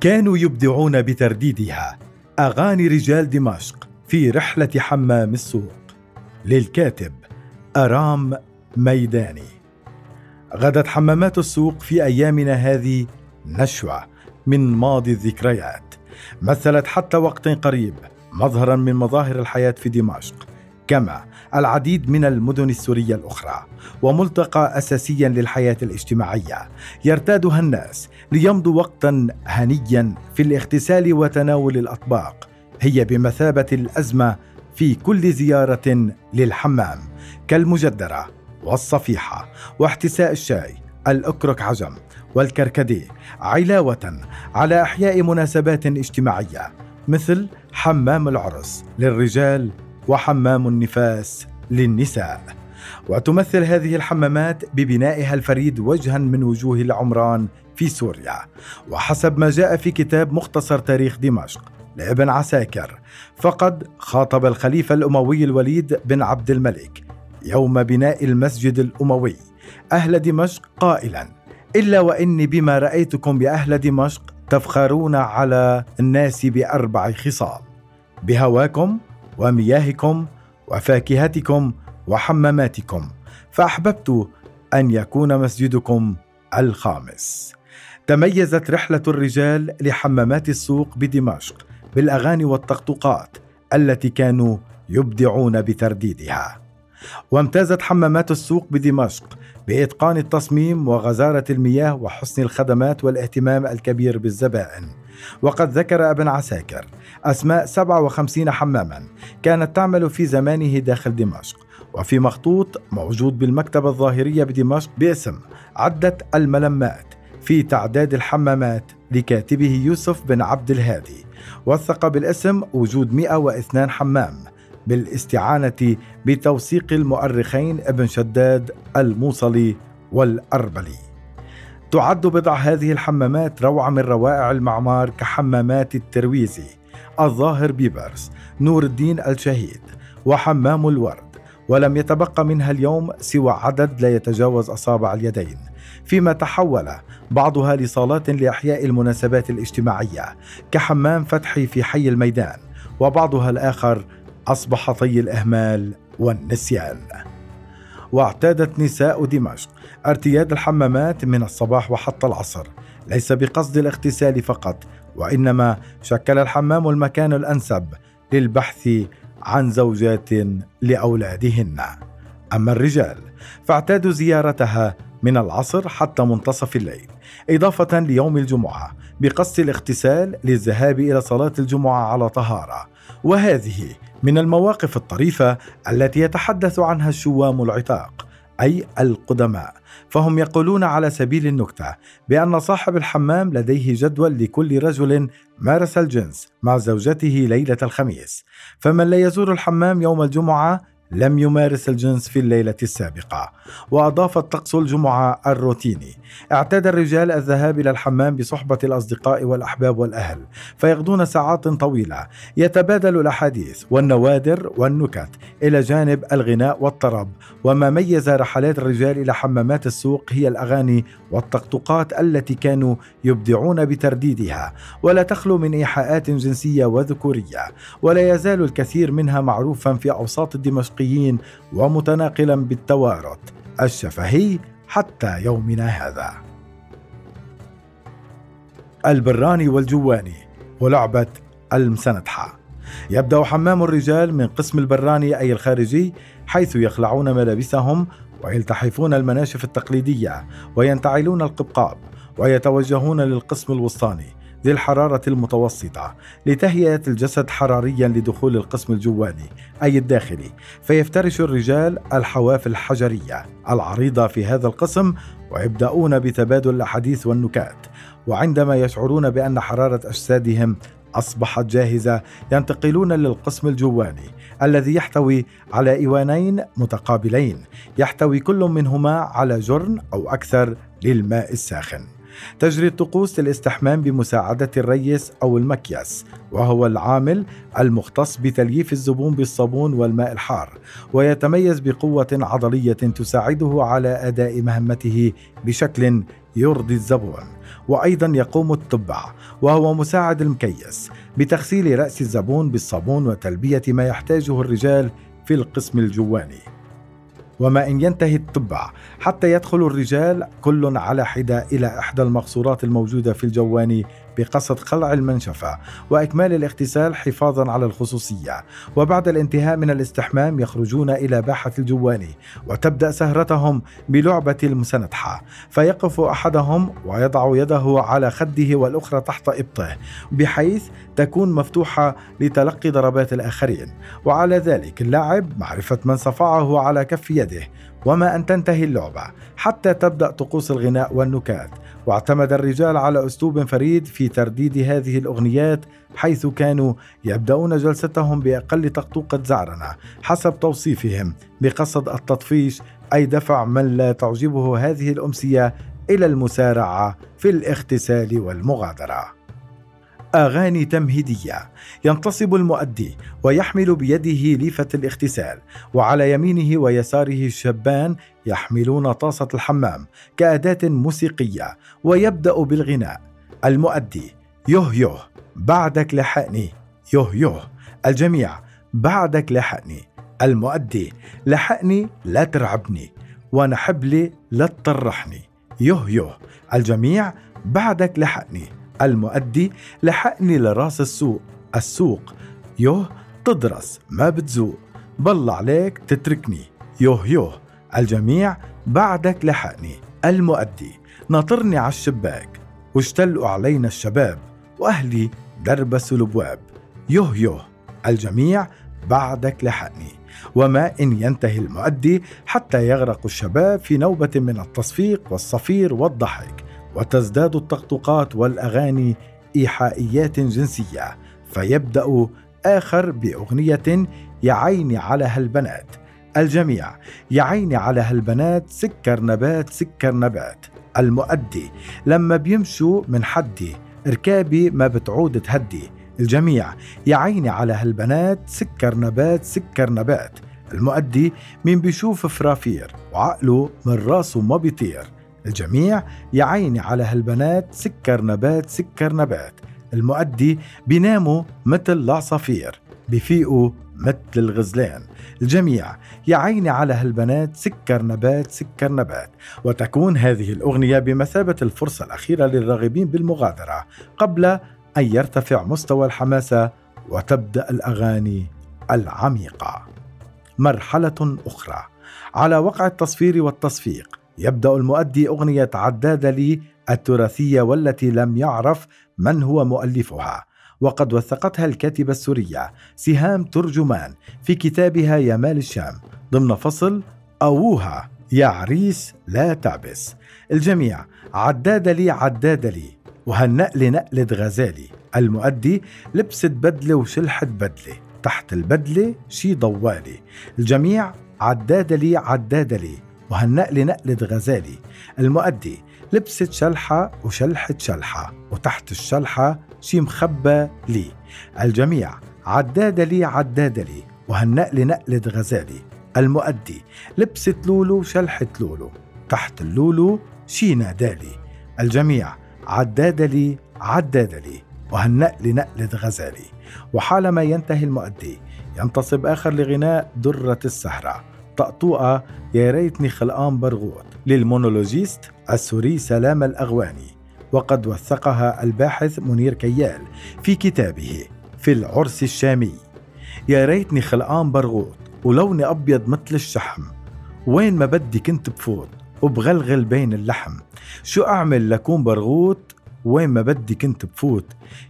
كانوا يبدعون بترديدها. أغاني رجال دمشق في رحلة حمام السوق. للكاتب أرام ميداني. غدت حمامات السوق في أيامنا هذه نشوة من ماضي الذكريات. مثلت حتى وقت قريب مظهرا من مظاهر الحياة في دمشق. كما العديد من المدن السورية الأخرى وملتقى أساسيا للحياة الاجتماعية. يرتادها الناس ليمضوا وقتا هنيا في الاغتسال وتناول الأطباق. هي بمثابة الأزمة في كل زيارة للحمام. كالمجدرة والصفيحة واحتساء الشاي الأكرك عجم والكركديه علاوة على إحياء مناسبات اجتماعية مثل حمام العرس للرجال وحمام النفاس للنساء. وتمثل هذه الحمامات ببنائها الفريد وجها من وجوه العمران في سوريا. وحسب ما جاء في كتاب مختصر تاريخ دمشق لابن عساكر فقد خاطب الخليفة الأموي الوليد بن عبد الملك يوم بناء المسجد الأموي. أهل دمشق قائلا إلا وإني بما رأيتكم بأهل دمشق تفخرون على الناس بأربع خصال. بهواكم ومياهكم وفاكهتكم وحماماتكم فأحببت أن يكون مسجدكم الخامس. تميزت رحلة الرجال لحمامات السوق بدمشق بالأغاني والطقطقات التي كانوا يبدعون بترديدها. وامتازت حمامات السوق بدمشق بإتقان التصميم وغزارة المياه وحسن الخدمات والاهتمام الكبير بالزبائن. وقد ذكر ابن عساكر أسماء 57 حماما كانت تعمل في زمانه داخل دمشق وفي مخطوط موجود بالمكتبة الظاهرية بدمشق باسم عدة الملمات في تعداد الحمامات لكاتبه يوسف بن عبد الهادي وثق بالاسم وجود 102 حمام بالاستعانة بتوثيق المؤرخين ابن شداد الموصلي والأربلي. تعد بعض هذه الحمامات روعة من روائع المعمار كحمامات التيروزي الظاهر بيبرس نور الدين الشهيد وحمام الورد ولم يتبقى منها اليوم سوى عدد لا يتجاوز أصابع اليدين فيما تحول بعضها لصالات لإحياء المناسبات الاجتماعية كحمام فتحي في حي الميدان وبعضها الآخر أصبح طي الإهمال والنسيان. واعتادت نساء دمشق ارتياد الحمامات من الصباح وحتى العصر ليس بقصد الاغتسال فقط وإنما شكل الحمام المكان الأنسب للبحث عن زوجات لأولادهن. أما الرجال فاعتادوا زيارتها من العصر حتى منتصف الليل إضافة ليوم الجمعة بقصد الاغتسال للذهاب إلى صلاة الجمعة على طهارة. وهذه من المواقف الطريفة التي يتحدث عنها الشوام العتاق أي القدماء. فهم يقولون على سبيل النكتة بأن صاحب الحمام لديه جدول لكل رجل مارس الجنس مع زوجته ليلة الخميس. فمن لا يزور الحمام يوم الجمعة لم يمارس الجنس في الليلة السابقة وأضاف الطقس الجمعة الروتيني. اعتاد الرجال الذهاب إلى الحمام بصحبة الأصدقاء والأحباب والأهل فيقضون ساعات طويلة. يتبادل الأحاديث والنوادر والنكت إلى جانب الغناء والطرب. وما ميز رحلات الرجال إلى حمامات السوق هي الأغاني والطقطقات التي كانوا يبدعون بترديدها ولا تخلو من إيحاءات جنسية وذكورية. ولا يزال الكثير منها معروفا في أوساط الدمشق الدمشقيين ومتناقلا بالتوارث الشفهي حتى يومنا هذا. البراني والجواني ولعبة المسندحة يبدأ حمام الرجال من قسم البراني أي الخارجي حيث يخلعون ملابسهم ويلتحفون المناشف التقليدية وينتعلون القبقاب ويتوجهون للقسم الوسطاني ذي الحرارة المتوسطة لتهيئة الجسد حراريا لدخول القسم الجواني أي الداخلي فيفترش الرجال الحواف الحجرية العريضة في هذا القسم ويبدأون بتبادل الأحاديث والنكات. وعندما يشعرون بأن حرارة أجسادهم أصبحت جاهزة ينتقلون للقسم الجواني الذي يحتوي على إيوانين متقابلين يحتوي كل منهما على جرن أو أكثر للماء الساخن. تجري الطقوس للاستحمام بمساعدة الريس أو المكياس وهو العامل المختص بتلييف الزبون بالصابون والماء الحار ويتميز بقوة عضلية تساعده على أداء مهمته بشكل يرضي الزبون. وأيضا يقوم التبع وهو مساعد المكيس بتغسيل رأس الزبون بالصابون وتلبية ما يحتاجه الرجال في القسم الجواني. وما إن ينتهي التبع حتى يدخل الرجال كل على حدة إلى إحدى المقصورات الموجودة في الجواني بقصد خلع المنشفة وإكمال الاغتسال حفاظا على الخصوصية. وبعد الانتهاء من الاستحمام يخرجون إلى باحة الجواني وتبدأ سهرتهم بلعبة المسنتحة. فيقف أحدهم ويضع يده على خده والأخرى تحت إبطه بحيث تكون مفتوحة لتلقي ضربات الآخرين. وعلى ذلك اللاعب معرفة من صفعه على كف يده وما أن تنتهي اللعبة حتى تبدأ طقوس الغناء والنكات. واعتمد الرجال على أسلوب فريد في ترديد هذه الأغنيات حيث كانوا يبدأون جلستهم بأقل طقطوقة زعرنة حسب توصيفهم بقصد التطفيش أي دفع من لا تعجبه هذه الأمسية إلى المسارعة في الاغتسال والمغادرة. أغاني تمهيدية ينتصب المؤدي ويحمل بيده ليفة الاغتسال وعلى يمينه ويساره شابان يحملون طاسة الحمام كأداة موسيقية ويبدأ بالغناء. المؤدي يوه يوه بعدك لحقني يوه يوه. الجميع بعدك لحقني. المؤدي لحقني لا ترعبني وأنا حبلي لا تطرحني. يوه يوه. الجميع بعدك لحقني. المؤدي لحقني لراس السوق. السوق. يوه تدرس ما بتزوق بل عليك تتركني. يوه يوه. الجميع بعدك لحقني. المؤدي. ناطرني على الشباك. واجتلقوا علينا الشباب. وأهلي دربسوا البواب يوه يوه. الجميع بعدك لحقني. وما إن ينتهي المؤدي حتى يغرق الشباب في نوبة من التصفيق والصفير والضحك. وتزداد الطقطقات والأغاني إيحائيات جنسية فيبدأ آخر بأغنية يا عيني على هالبنات الجميع يا عيني على هالبنات سكر نبات سكر نبات. المؤدي لما بيمشوا من حدي ركابي ما بتعود تهدي. الجميع يا عيني على هالبنات سكر نبات سكر نبات. المؤدي مين بيشوف فرافير وعقله من راسه ما بيطير. الجميع يا عيني على هالبنات سكر نبات سكر نبات. المؤدي بيناموا مثل العصافير بفيقوا مثل الغزلان. الجميع يا عيني على هالبنات سكر نبات سكر نبات. وتكون هذه الأغنية بمثابة الفرصة الأخيرة للراغبين بالمغادرة قبل أن يرتفع مستوى الحماسة وتبدأ الأغاني العميقة. مرحلة أخرى. على وقع التصفير والتصفيق يبدأ المؤدي أغنية عداد لي التراثية والتي لم يعرف من هو مؤلفها. وقد وثقتها الكاتبة السورية سهام ترجمان في كتابها يا مال الشام. ضمن فصل أووها يا عريس لا تعبس. الجميع عداد لي عداد لي. وهالنقل نقلة غزالي. المؤدي لبست بدلة وشلحت بدلة. تحت البدلة شي ضوالي. الجميع عداد لي عداد لي. وهالنقل نقلة غزالي المؤدي لبست شلحة وشلحت شلحة وتحت الشلحة شي مخبى لي. الجميع عداد لي عداد لي وهالنقل نقلة غزالي. المؤدي لبست لولو وشلحت لولو تحت اللولو شي نادالي الجميع عداد لي عداد لي وهالنقل نقلة غزالي. وحالما ينتهي المؤدي ينتصب آخر لغناء درة السهرة. طقطوقة يا ريتني خلقان برغوت. للمونولوجيست السوري سلام الأغواني وقد وثقها الباحث منير كيال في كتابه في العرس الشامي. يا ريتني خلقان برغوت ولوني أبيض مثل الشحم. وين ما بدي كنت بفوت وبغلغل بين اللحم. شو أعمل لكون برغوت؟ وين ما بدي كنت بفوت.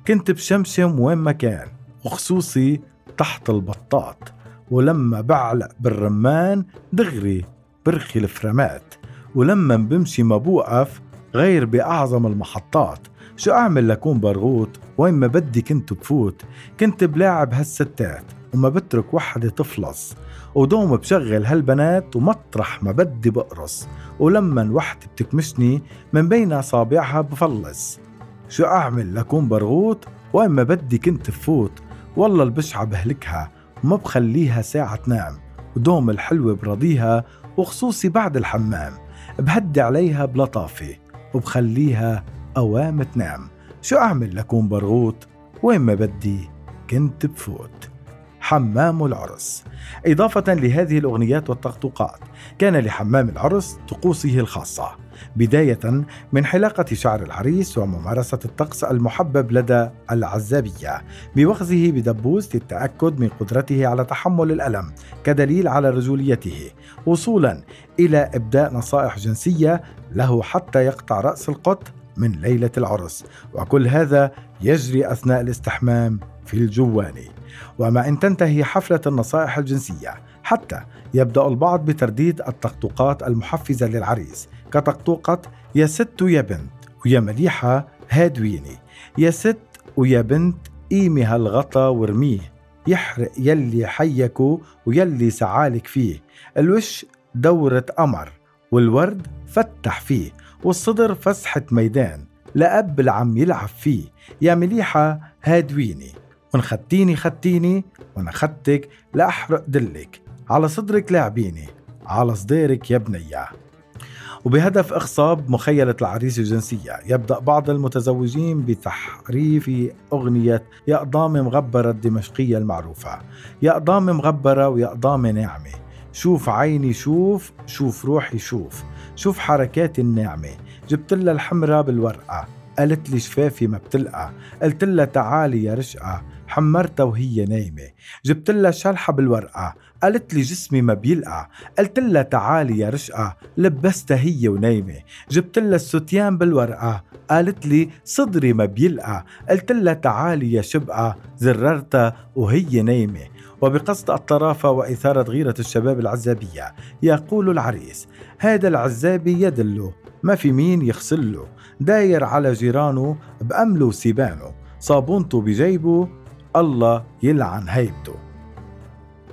كنت بشمشم وين ما كان وخصوصي تحت البطاط. ولما بعلق بالرمان دغري برخي الفرامات ولما بمشي ما بوقف غير بأعظم المحطات. شو أعمل لكون برغوت؟ وين ما بدي كنت بفوت. كنت بلاعب هالستات وما بترك وحدة تفلص. ودوم بشغل هالبنات ومطرح ما بدي بقرص ولما وحدة بتكمشني من بين أصابعها بفلص. شو أعمل لكون برغوت؟ وين ما بدي كنت بفوت. والله البشعة بهلكها. وما بخليها ساعة تنام ودوم الحلوة برضيها وخصوصي بعد الحمام بهدي عليها بلطافة وبخليها أوام تنام. شو أعمل لكون برغوت؟ وين ما بدي كنت بفوت. حمام العرس. إضافة لهذه الأغنيات والطقطقات كان لحمام العرس طقوسه الخاصة بداية من حلاقة شعر العريس وممارسة الطقس المحبب لدى العزابية بوخزه بدبوس للتأكد من قدرته على تحمل الألم كدليل على رجوليته وصولا إلى إبداء نصائح جنسية له حتى يقطع رأس القط من ليلة العرس. وكل هذا يجري أثناء الاستحمام في الجواني وما إن تنتهي حفلة النصائح الجنسية. حتى يبدأ البعض بترديد الطقطقات المحفزة للعريس كطقطوقة يا ست ويا بنت ويا مليحة هادويني. يا ست ويا بنت قيمي هالغطا ورميه يحرق يلي حيكو ويلي سعالك فيه. الوش دورة قمر والورد فتح فيه. والصدر فسحة ميدان لأب العم يلعب فيه. يا مليحة هادويني. وان خدتيني خدتيني وأنا خدتك لأحرق دلك. على صدرك لاعبيني على صديرك يا بنية وبهدف إخصاب مخيلة العريس الجنسية يبدأ بعض المتزوجين بتحريف أغنية يا أقضام مغبرة الدمشقية المعروفة. يا أقضام مغبرة ويا أقضام ناعمة شوف عيني شوف شوف روحي شوف شوف حركات الناعمة جبت لها الحمرة بالورقة قالت لي شفافي ما بتلقى قلت لها تعالي يا رشقة حمرتها وهي نايمة. جبت لها شلحة بالورقة. قالت لي جسمي ما بيلقى. قلت لها تعالي يا رشقة. لبستها هي ونايمة. جبت لها الستيان بالورقة. قالت لي صدري ما بيلقى. قلت لها تعالي يا شبقة. زررتها وهي نايمة. وبقصد الطرافة وإثارة غيرة الشباب العزابية. يقول العريس هذا العزابي يدله. ما في مين يغسله. داير على جيرانه بأمله وسيبانه. صابونته بجيبه الله يلعن هيبته.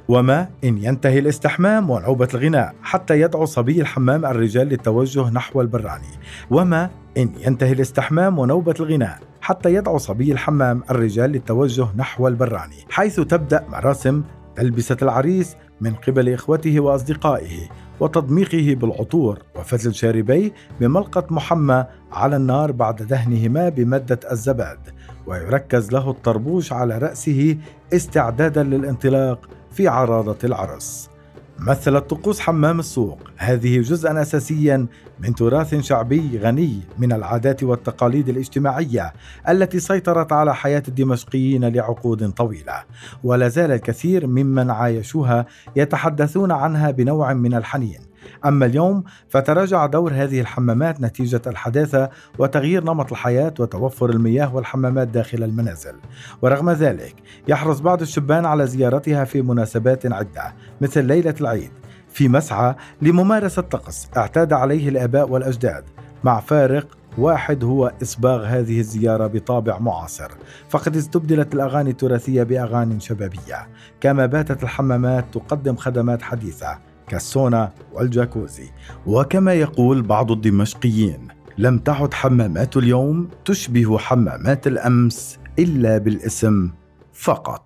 وما إن ينتهي الاستحمام ونوبة الغناء حتى يدعو صبي الحمام الرجال للتوجه نحو البراني. وما إن ينتهي الاستحمام ونوبة الغناء حتى يدعو صبي الحمام الرجال للتوجه نحو البراني حيث تبدأ مراسم تلبسة العريس من قبل إخوته وأصدقائه وتضميخه بالعطور وفتل شاربيه بملقط محمى على النار بعد دهنهما بمادة الزباد. ويركز له الطربوش على رأسه استعدادا للانطلاق في عراضة العرس. مثلت طقوس حمام السوق هذه جزءا اساسيا من تراث شعبي غني من العادات والتقاليد الاجتماعية التي سيطرت على حياة الدمشقيين لعقود طويلة. ولا زال الكثير ممن عايشوها يتحدثون عنها بنوع من الحنين أما اليوم فتراجع دور هذه الحمامات نتيجة الحداثة وتغيير نمط الحياة وتوفر المياه والحمامات داخل المنازل. ورغم ذلك يحرص بعض الشبان على زيارتها في مناسبات عدة مثل ليلة العيد في مسعى لممارسة طقس اعتاد عليه الآباء والأجداد. مع فارق واحد هو إصباغ هذه الزيارة بطابع معاصر. فقد استبدلت الأغاني التراثية بأغاني شبابية. كما باتت الحمامات تقدم خدمات حديثة. كالسونا والجاكوزي. وكما يقول بعض الدمشقيين لم تعد حمامات اليوم تشبه حمامات الأمس إلا بالاسم فقط.